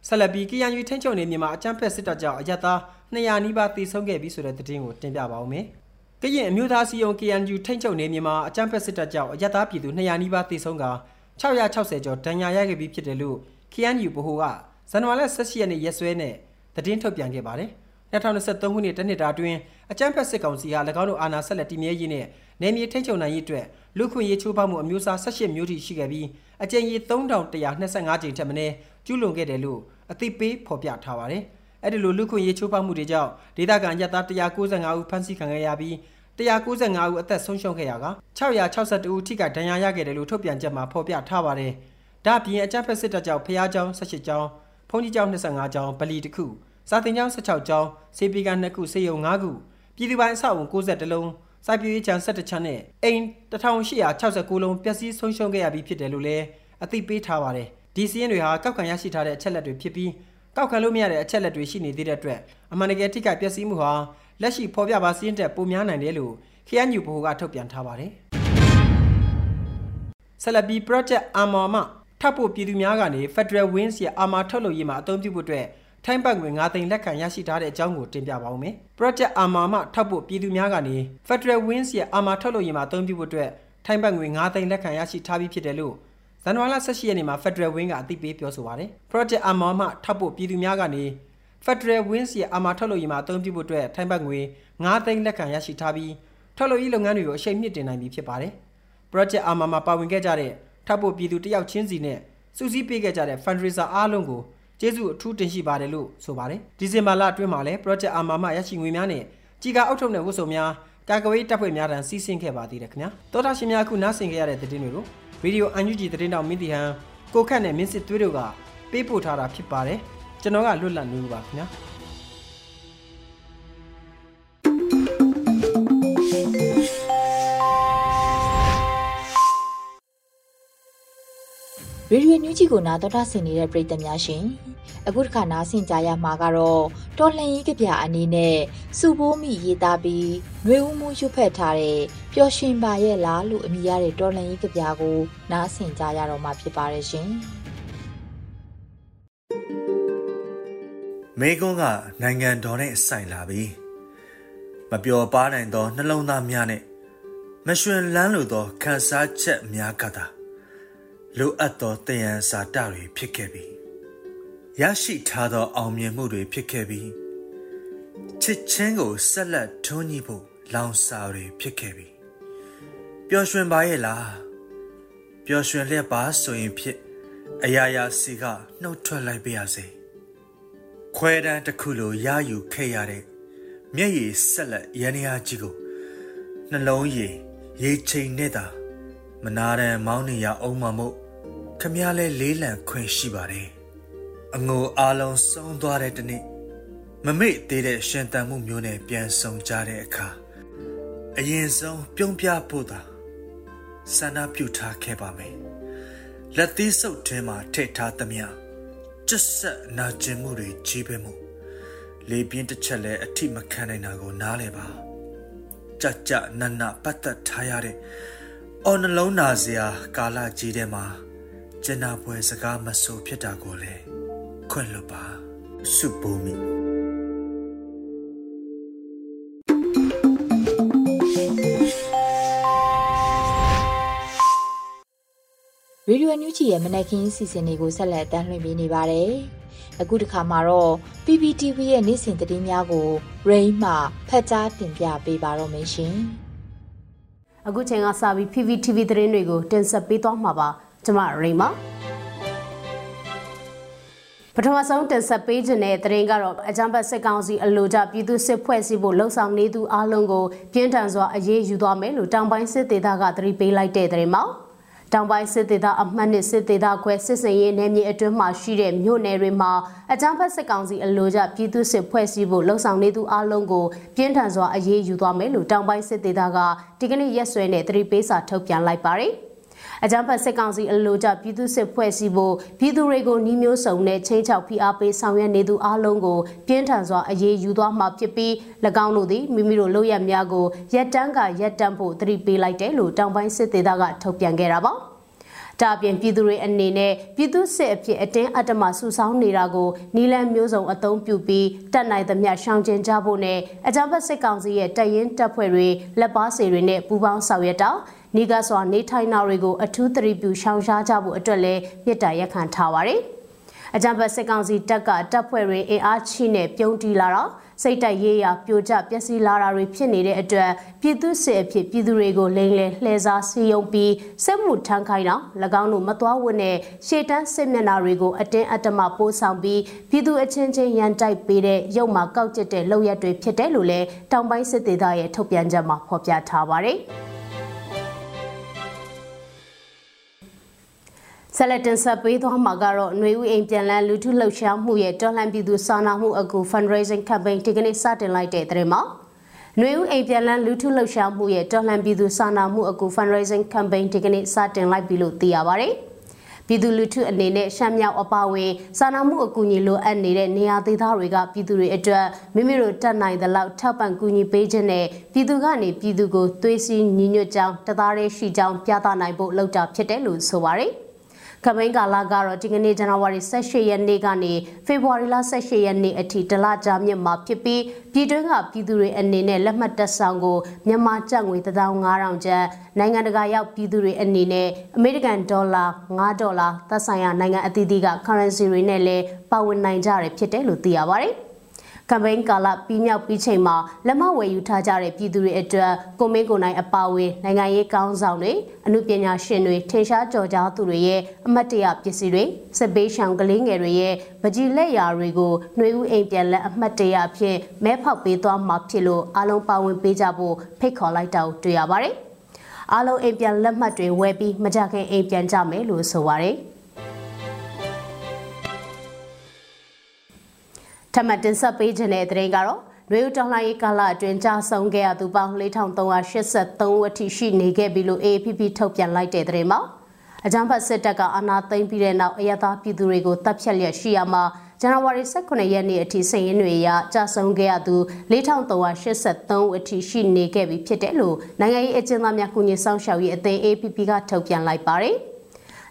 ဆလပီကီယန်ယူထင်းချုံနေမြန်မာအကြမ်းဖက်စစ်တပ်ကြောင့်အရသာ200နီးပါးတည်ဆုံးခဲ့ပြီဆိုတဲ့သတင်းကိုတင်ပြပါဦးမယ်။ ကရင်အမျိုးသားစီယုံ KNU ထိန်းချုပ်နေမြန်မာအကြမ်းဖက်စစ်တပ်ကြောင့်အရသာပြည်သူ200နီးပါးတည်ဆုံးက660ကျော်ဒဏ်ရာရခဲ့ပြီးဖြစ်တယ်လို့ KNU ဗဟိုကဇန်နဝါရီလ18ရက်နေ့ရက်စွဲနဲ့သတင်းထုတ်ပြန်ခဲ့ပါတယ်။2023ခုနှစ်တနှစ်တာအတွင်းအကြမ်းဖက်စစ်ကောင်စီက၎င်းတို့အာဏာဆက်လက်တည်မြဲရေးနဲ့နယ်မြေထိန်းချုပ်နိုင်ရေးအတွက်လူခွင့်ရေးချိုးဖောက်မှုအမျိုးအစား18မျိုးထိရှိခဲ့ပြီးအကြိမ်ရေ3125ကြိမ်ထက်မနည်းကျူးလွန်ခဲ့တယ်လို့အသိပေးဖော်ပြထားပါတယ်။အဲ့ဒီလိုလူခွင့်ရေးချိုးဖောက်မှုတွေကြောင့်ဒေသခံရပ်သား195ဦးဖမ်းဆီးခံခဲ့ရပြီး 195ဦးအသက်ဆုံးရှုံးခဲ့ရာက662ဦးထိခိုက်ဒဏ်ရာရခဲ့တယ်လို့ထုတ်ပြန်ချက်မှာဖော်ပြထားပါတယ်။ဒါ့အပြင်အကြမ်းဖက်စစ်တပ်ကြောင့်ဖျားကြောင်း18ကြောင်း၊ဖုန်ကြီးကြောင်း25ကြောင်း၊ဗလီတစ်ခု၊စာသင်ကျောင်း16ကျောင်း၊စေပီကန်2ခု၊စေယုံ5ခု၊ပြည်သူပိုင်အဆောက်အုံ62လုံး၊စိုက်ပျိုးရေးခြံ17ခြံနဲ့အိမ်1869လုံးပျက်စီးဆုံးရှုံးခဲ့ရပြီးဖြစ်တယ်လို့လည်းအသိပေးထားပါတယ်။ဒီစီးရင်တွေဟာကောက်ခံရရှိထားတဲ့အချက်လက်တွေဖြစ်ပြီးကောက်ခံလို့မရတဲ့အချက်လက်တွေရှိနေသေးတဲ့အတွက်အမှန်တကယ်ထိခိုက်ပျက်စီးမှုဟာ လက်ရှိဖော်ပြပါစီးရင်တက်ပိုများနိုင်တယ်လို့ KNU ဘိုကထုတ်ပြန်ထားပါတယ်ဆလဘီ project အာမော်မှထပ်ဖို့ပြည်သူများကနေ Federal Wings ရဲ့အာမာထုတ်လုပ်ရေးမှာအသုံးပြုဖို့အတွက်ထိုင်းဘတ်ငွေ9သိန်းလက်ခံရရှိထားတဲ့အကြောင်းကိုတင်ပြပါဦးမယ်။ Project Arma မှထောက်ဖို့ပြည်သူများကနေ Federal Wings ရဲ့ Arma ထုတ်လုပ်ရေးမှာအသုံးပြုဖို့အတွက်ထိုင်းဘတ်ငွေ9သိန်းလက်ခံရရှိထားပြီးဖြစ်တယ်လို့ဇန်နဝါရီလ18ရက်နေ့မှာ Federal Wing ကအသိပေးပြောဆိုပါတယ်။ Project Arma မှထောက်ဖို့ပြည်သူများကနေ Federal Wings ရဲ့ Arma ထုတ်လုပ်ရေးမှာအသုံးပြုဖို့အတွက်ထိုင်းဘတ်ငွေ9သိန်းလက်ခံရရှိထားပြီးထုတ်လုပ်ရေးလုပ်ငန်းတွေကိုအရှိန်မြင့်တင်နိုင်ပြီဖြစ်ပါတယ်။ Project Arma မှာပါဝင်ခဲ့ကြတဲ့ထောက်ဖို့ပြည်သူတယောက်ချင်းစီနဲ့စုစည်းပေးခဲ့ကြတဲ့ fundraiser အားလုံးကိုကျေးဇူးအထူးတင်ရှိပါတယ်လို့ဆိုပါတယ်ဒီဇင်ဘာလအတွင်းမှာလည်း project အာမာမရရှိငွေများနဲ့ကြီးကားအုပ်ထုပ်တဲ့ဝတ်စုံများကာကွယ်ရေးတပ်ဖွဲ့များထံစီးဆင်းခဲ့ပါသေးတယ်ခင်ဗျာတောတာရှင်များအခုနားဆင်ခဲ့ရတဲ့သတင်းတွေကိုဗီဒီယိုအန်ယူဂျီသတင်းတောင်မင်းတီဟန်ကိုခန့်နဲ့မင်းစစ်သွေးတို့ကပေးပို့ထားတာဖြစ်ပါတယ် ကျွန်တော်ကလွတ်လပ်နေပါခင်ဗျာရေဒီယိုညူးကြီးကိုနာတော်တာဆင်နေတဲ့ပရိသတ်များရှင်အခုတစ်ခါနားဆင်ကြရမှာကတော့တော်လှန်ရေးကြပြအနေနဲ့စူဘိုးမိရေးသားပြီးနှွေဦးမှုရွတ်ဖက်ထားတဲ့ပျော်ရွှင်ပါရဲ့လားလို့အမည်ရတဲ့တော်လှန်ရေးကြပြကိုနားဆင်ကြရတော့မှာဖြစ်ပါတယ်ရှင် မေကွန်းကနိုင်ငံတော်နဲ့ဆိုင်လာပြီမပျော်ပါနိုင်သောနှလုံးသားများနဲ့မရွှင်လန်းလိုသောခန်းစားချက်များကသာလိုအပ်သောတယံစာတတွေဖြစ်ခဲ့ပြီရရှိထားသောအောင်မြင်မှုတွေဖြစ်ခဲ့ပြီချစ်ချင်းကိုဆက်လက်ထွန်းညှိဖို့လောင်စာတွေဖြစ်ခဲ့ပြီပျော်ရွှင်ပါရဲ့လားပျော်ရွှင်လျက်ပါဆိုရင်ဖြစ်အရာရာစီကနှုတ်ထွက်လိုက်ပါရစေ ခွဲတန်းတစ်ခုလိုရယူခဲ့ရတဲ့မျက်ရည်ဆက်လက်ရန်ရာကြီးကိုနှလုံးရည်ရေချိန်နဲ့သာမနာရန်မောင်းနေရအောင်မမို့ခမည်းလဲလေးလံခွင့်ရှိပါတယ်အငိုအားလုံးဆုံးသွားတဲ့တနေ့မမေ့သေးတဲ့ရှင်တန်မှုမျိုးနဲ့ပြန်ဆောင်ကြတဲ့အခါအရင်ဆုံးပြုံးပြဖို့သာဆန္ဒပြုထားခဲ့ပါမယ်လက်သီးစုပ်ထဲမှာထည့်ထားသမျှ ကျက်ဆက်နာကျင်မှုတွေကြီးပဲမှုလေပြင်းတစ်ချက်လဲအထိမခံနိုင်တာကိုနားလဲပါကြကြနနပတ်သက်ထားရတဲ့အော်နှလုံးနာစရာကာလကြီးထဲမှာကျင်နာပွဲစကားမဆိုဖြစ်တာကိုလည်းခွင့်လွတ်ပါစုပူမိ ရေဒီယိုညူချီရဲ့မနက်ခင်းစီစဉ်တွေကိုဆက်လက်တမ်းလွှင့်ပေးနေပါတယ်အခုတစ်ခါမှာတော့ PPTV ရဲ့နေ့စဉ်သတင်းများကို Rain မှဖတ်ကြားတင်ပြပေးပါတော့မယ်ရှင်။အခုချိန်ကစပြီး PPTV သတင်းတွေကိုတင်ဆက်ပေးသွားမှာပါ။ကျွန်မ Rain ပါ။ပထမဆုံးတင်ဆက်ပေးခြင်းတဲ့သတင်းကတော့အကြံဖတ်စစ်ကောင်စီအလို့ကြပြည်သူစစ်ဖွဲ့စည်းဖို့လှုံ့ဆော်နေသူအလုံးကိုပြင်းထန်စွာအရေးယူသွားမယ်လို့တောင်ပိုင်းစစ်ဒေသကသတိပေးလိုက်တဲ့သတင်းမှာ တောင်ပိုင်းစစ်ဒေသအမှတ်နှစ်စစ်ဒေသခွဲစစ်စင်ရေးနယ်မြေအတွင်းမှာရှိတဲ့မြို့နယ်တွေမှာအကြမ်းဖက်စစ်ကောင်စီအလို့ကြပြည်သူစစ်ဖွဲ့စည်းဖို့လှုံ့ဆော်နေသူအလုံးကိုပြင်းထန်စွာအရေးယူသွားမယ်လို့တောင်ပိုင်းစစ်ဒေသကဒီကနေ့ရက်စွဲနဲ့သတိပေးစာထုတ်ပြန်လိုက်ပါတယ်။ အကြမ်းဖက်စစ်ကောင်စီအလို့ကြပြည်သူစစ်ဖွဲ့စည်းဖို့ပြည်သူတွေကိုနှီးမျိုးစုံနဲ့ချင်းချောက်ဖိအားပေးဆောင်ရွက်နေသူအလုံးကိုပြင်းထန်စွာအရေးယူသွားမှာဖြစ်ပြီး၎င်းတို့သည်မိမိတို့လုပ်ရများကိုရက်တန်းကရက်တန်းဖို့သတိပေးလိုက်တယ်လို့တောင်ပိုင်းစစ်ဒေသကထုတ်ပြန်ခဲ့တာပါ။ဒါပြင်ပြည်သူတွေအနေနဲ့ပြည်သူစစ်အဖြစ်အတင်းအတ္တမဆူဆောင်းနေတာကိုနီလန်မျိုးစုံအသုံးပြုပြီးတက်နိုင်သမျှရှောင်ကျဉ်ကြဖို့နဲ့အကြမ်းဖက်စစ်ကောင်စီရဲ့တပ်ရင်းတပ်ဖွဲ့တွေလက်ပါစီတွေနဲ့ပူးပေါင်းဆောင်ရွက်တာ နေကစွာနေထိုင်နာတွေကိုအထူးသတိပြုရှောင်ရှားကြဖို့အတွက်လည်းမြစ်တာရက်ခံထားပါတယ်။အကြံဖတ်စစ်ကောင်စီတပ်ကတပ်ဖွဲ့တွေအင်အားချိနဲ့ပြုံးတီလာတော့စိတ်တိုက်ရေးရာပြိုကျပျက်စီးလာတာတွေဖြစ်နေတဲ့အတွက်ပြည်သူစစ်အဖြစ်ပြည်သူတွေကိုလိမ်လည်လှည့်စားစီယုံပြီးစစ်မှုထမ်းခိုင်းတော့၎င်းတို့မတော်ဝတ်နဲ့ရှေ့တန်းစစ်မျက်နှာတွေကိုအတင်းအတ္တမပိုးဆောင်ပြီးပြည်သူအချင်းချင်းရန်တိုက်ပေးတဲ့ရုပ်မှာကောက်ကျစ်တဲ့လုပ်ရက်တွေဖြစ်တယ်လို့လည်းတောင်ပိုင်းစစ်ဒေသရဲ့ထုတ်ပြန်ချက်မှာဖော်ပြထားပါတယ်။ ဆက်လက်တင်ဆက်ပေးသွားမှာကတော့ຫນွေဦးအိမ်ပြန်လည်လူထုလှုပ်ရှားမှုရဲ့တော်လှန်ပြည်သူစာနာမှုအကူ fundraising campaign ဒီကနေ့စတင်လိုက်တဲ့တဲ့မှာຫນွေဦးအိမ်ပြန်လည်လူထုလှုပ်ရှားမှုရဲ့တော်လှန်ပြည်သူစာနာမှုအကူ fundraising campaign ဒီကနေ့စတင်လိုက်ပြီလို့သိရပါတယ်။ပြည်သူလူထုအနေနဲ့ရှမ်းမြောက်အပါဝင်စာနာမှုအကူအညီလိုအပ်နေတဲ့နေရာဒေသတွေကပြည်သူတွေအတွက်မိမိတို့တတ်နိုင်သလောက်ထောက်ပံ့ကူညီပေးခြင်းနဲ့ပြည်သူကနေပြည်သူကိုသွေးစည်းညီညွတ်ကြောင်းတသားတည်းရှိကြောင်းပြသနိုင်ဖို့လှုပ်တာဖြစ်တယ်လို့ဆိုပါတယ်။ ကမိန်းကာလကတော့ဒီကနေ့ဇန်နဝါရီ18ရက်နေ့ကနေဖေဖော်ဝါရီလ18ရက်နေ့အထိတလကြာမြင့်မှာဖြစ်ပြီးပြည်တွင်းကပြည်သူတွေအနေနဲ့လက်မှတ်တက်ဆောင်ကိုမြန်မာကျပ်ငွေ15000ကျပ်နိုင်ငံတကာရောက်ပြည်သူတွေအနေနဲ့အမေရိကန်ဒေါ်လာ9ဒေါ်လာသက်ဆိုင်ရာနိုင်ငံအသီးသီးက currency တွေနဲ့လည်းပါဝင်နိုင်ကြရဖြစ်တယ်လို့သိရပါတယ်။ ကမ်ပိန်းကာလပြီးမြောက်ပြီးချိန်မှာလက်မဝယ်ယူထားကြတဲ့ပြည်သူတွေအတွက်ကိုမင်းကိုနိုင်အပါအဝင်နိုင်ငံရေးကောင်းဆောင်တွေအမှုပညာရှင်တွေထင်ရှားကြော်ကြားသူတွေရဲ့အမတ်တရပစ္စည်းတွေစစ်ပေးရှောင်ကလေးငယ်တွေရဲ့ပကြီးလက်ရာတွေကိုနှွေဦးအိမ်ပြန်လက်အမတ်တရအဖြစ်မဲဖောက်ပေးသွားမှာဖြစ်လို့အားလုံးပါဝင်ပေးကြဖို့ဖိတ်ခေါ်လိုက်တာကိုတွေ့ရပါတယ်။အားလုံးအိမ်ပြန်လက်မှတ်တွေဝယ်ပြီးမကြခင်အိမ်ပြန်ကြမယ်လို့ဆိုပါတယ်။ ထပ်မံတင်ဆက်ပေးခြင်းတဲ့သတင်းကတော့နွေဦးတော်လှန်ရေးကာလအတွင်းကြာဆုံးခဲ့ရသူပေါင်း4383ဦးအထိရှိနေခဲ့ပြီလို့ AAPP ထုတ်ပြန်လိုက်တဲ့သတင်းမှာအကြမ်းဖက်စစ်တပ်ကအာဏာသိမ်းပြီးတဲ့နောက်အရသာပြည်သူတွေကိုတပ်ဖြတ်လျက်ရှိရမှာဇန်နဝါရီ18ရက်နေ့အထိစာရင်းတွေအရကြာဆုံးခဲ့ရသူ4383ဦးအထိရှိနေခဲ့ပြီဖြစ်တယ်လို့နိုင်ငံရေးအကျဉ်းသားများကုညီဆောင်ရှောက်ရေးအသင်း APP ကထုတ်ပြန်လိုက်ပါတယ်။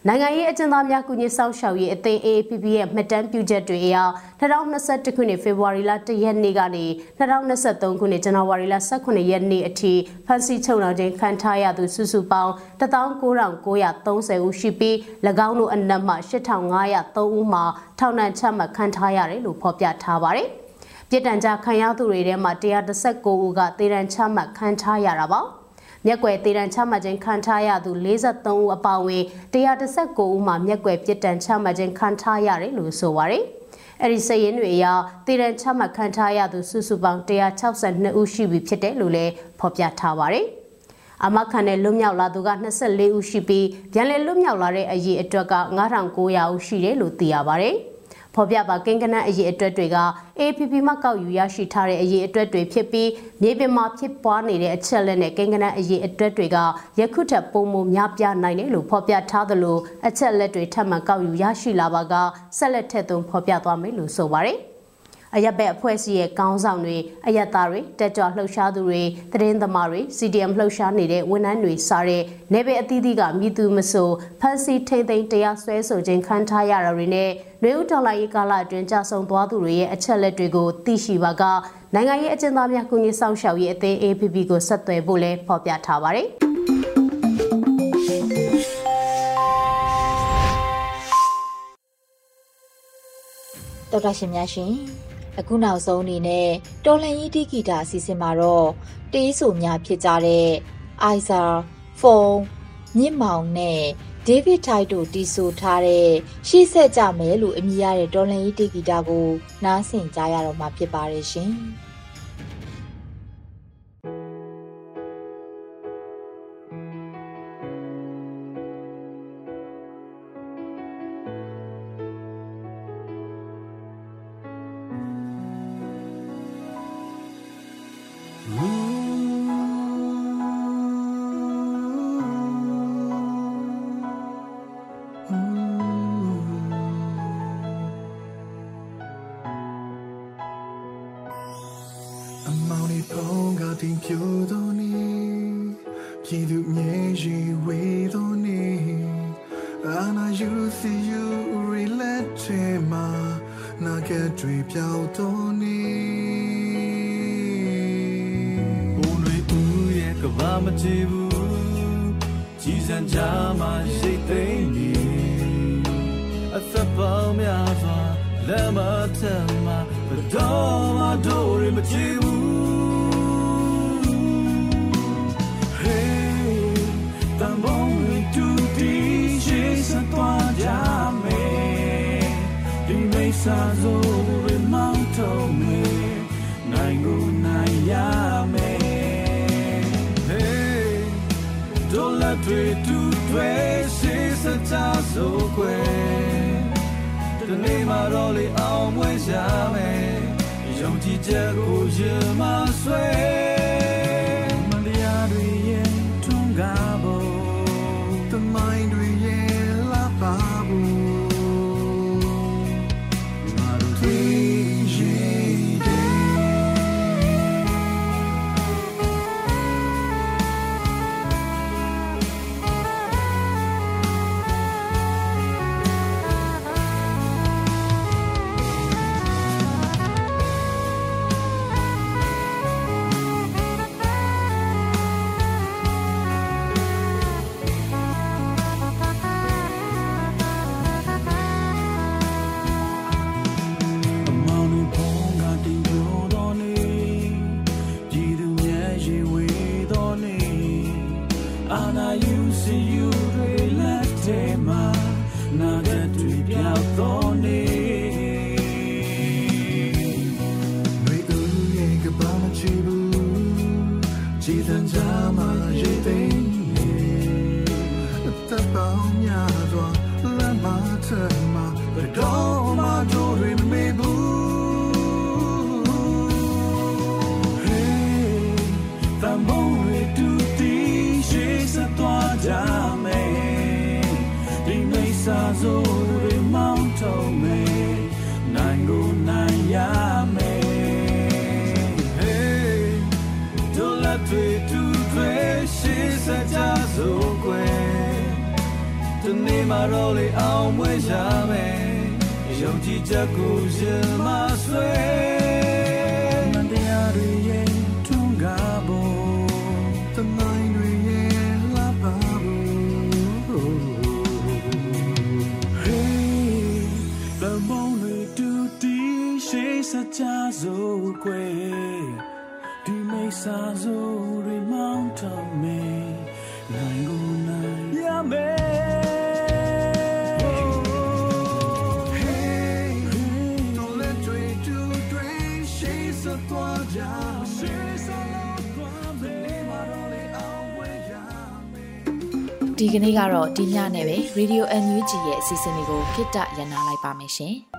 နိုင်ငံရေးအကျဉ်းသားများကုညီဆောင်ရှောက်ရေးအသင်း AAPP ရဲ့မှတ်တမ်းပြုချက်တွေအရ2021ခုနှစ်ဖေဖော်ဝါရီလ1ရက်နေ့ကနေ2023ခုနှစ်ဇန်နဝါရီလ18ရက်နေ့အထိဖမ်းဆီးချုပ်နှောင်ခြင်းခံထားရသူစုစုပေါင်း19930ဦးရှိပြီး၎င်းတို့အနက်မှ8503ဦးမှာထောင်ဒဏ်ချမှတ်ခံထားရတယ်လို့ဖော်ပြထားပါတယ်။ပြည်တံကြားခံရသူတွေထဲမှာ119ဦးကသေဒဏ်ချမှတ်ခံထားရတာပါ။ မျက်ကွယ်တည်တံချမှတ်ခြင်းခံထားရသူ53ဦးအပါအဝင်119ဦးမှာမျက်ကွယ်ပြစ်ဒဏ်ချမှတ်ခြင်းခံထားရတယ်လို့ဆိုပါရယ်အဲ့ဒီစည်ရင်တွေအရတည်တံချမှတ်ခံထားရသူစုစုပေါင်း162ဦးရှိပြီဖြစ်တယ်လို့လည်းဖော်ပြထားပါရယ်အမခံနဲ့လွတ်မြောက်လာသူက24ဦးရှိပြီးပြန်လည်လွတ်မြောက်လာတဲ့အရေးအတွက်က9900ဦးရှိတယ်လို့သိရပါဗျ။ ဖော်ပြပါကိန်းကနန်းအရေးအတွက်တွေက APP မှကောက်ယူရရှိထားတဲ့အရေးအတွက်တွေဖြစ်ပြီးမြေပြင်မှာဖြစ်ပွားနေတဲ့အချက်လက်နဲ့ကိန်းကနန်းအရေးအတွက်တွေကယခုထက်ပိုမိုများပြားနိုင်တယ်လို့ဖော်ပြထားသလိုအချက်လက်တွေထပ်မံကောက်ယူရရှိလာပါကဆက်လက်ထက်သွင်းဖော်ပြသွားမယ်လို့ဆိုပါတယ်။ အရက်ဘက်အဖွဲ့အစည်းရဲ့ကောင်းဆောင်တွေအရက်သားတွေတက်ကြွလှုပ်ရှားသူတွေသတင်းသမားတွေ CDM လှုပ်ရှားနေတဲ့ဝန်ထမ်းတွေစားတဲ့နေပယ်အသီးသီးကမြည်သူမဆိုဖန်စီထိမ့်သိမ်းတရားစွဲဆိုခြင်းခံထားရတာတွေနဲ့နှွေဦးဒေါ်လာရေးကာလအတွင်းကြာဆုံးသွားသူတွေရဲ့အချက်လက်တွေကိုသိရှိပါကနိုင်ငံရေးအကျဉ်းသားများကုညီဆောင်ရှောက်ရေးအသင်း APP ကိုဆက်သွယ်ဖို့လည်းဖော်ပြထားပါတယ်။တော်တာရှင်များရှင် အခုနောက်ဆုံးအနေနဲ့တော်လှန်ရေးတိဂီတာအစီအစဉ်မှာတော့တေးဆိုများဖြစ်ကြတဲ့အိုင်ဇာဖုံမြင့်မောင်နဲ့ဒေးဗစ်ထိုက်တို့တီးဆိုထားတဲ့ရှေ့ဆက်ကြမယ်လို့အမည်ရတဲ့တော်လှန်ရေးတိဂီတာကိုနားဆင်ကြရတော့မှာဖြစ်ပါတယ်ရှင်။ တွေတူတွေစေစချဆိုခွေတနေ့မှတော့လေအောင်မွေးရှာမယ်ယုံကြည်ချက်ကိုရမဆွဲ မှာတော့လေအောင်မွေးရှာမယ်ယုံကြည်ချက်ကိုရှင်မဆွဲမတရားတွေရဲ့ထုံးကားဖို့တမိုင်းတွေရဲ့လာပါဖို့ Hey ဘမုံတွေတူတီရှေးစကြစို့ကွယ်ဒီမိတ် ဆာစို့တွေမောင်းထောင်မယ်နိုင်ကိုနိုင်ရမယ်ဒီကနေ့ကတော့ဒီညနဲ့ပဲ Radio NUG ရဲ့အစီအစဉ်လေးကိုခਿੱတရနာလိုက်ပါမယ်ရှင်။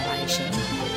။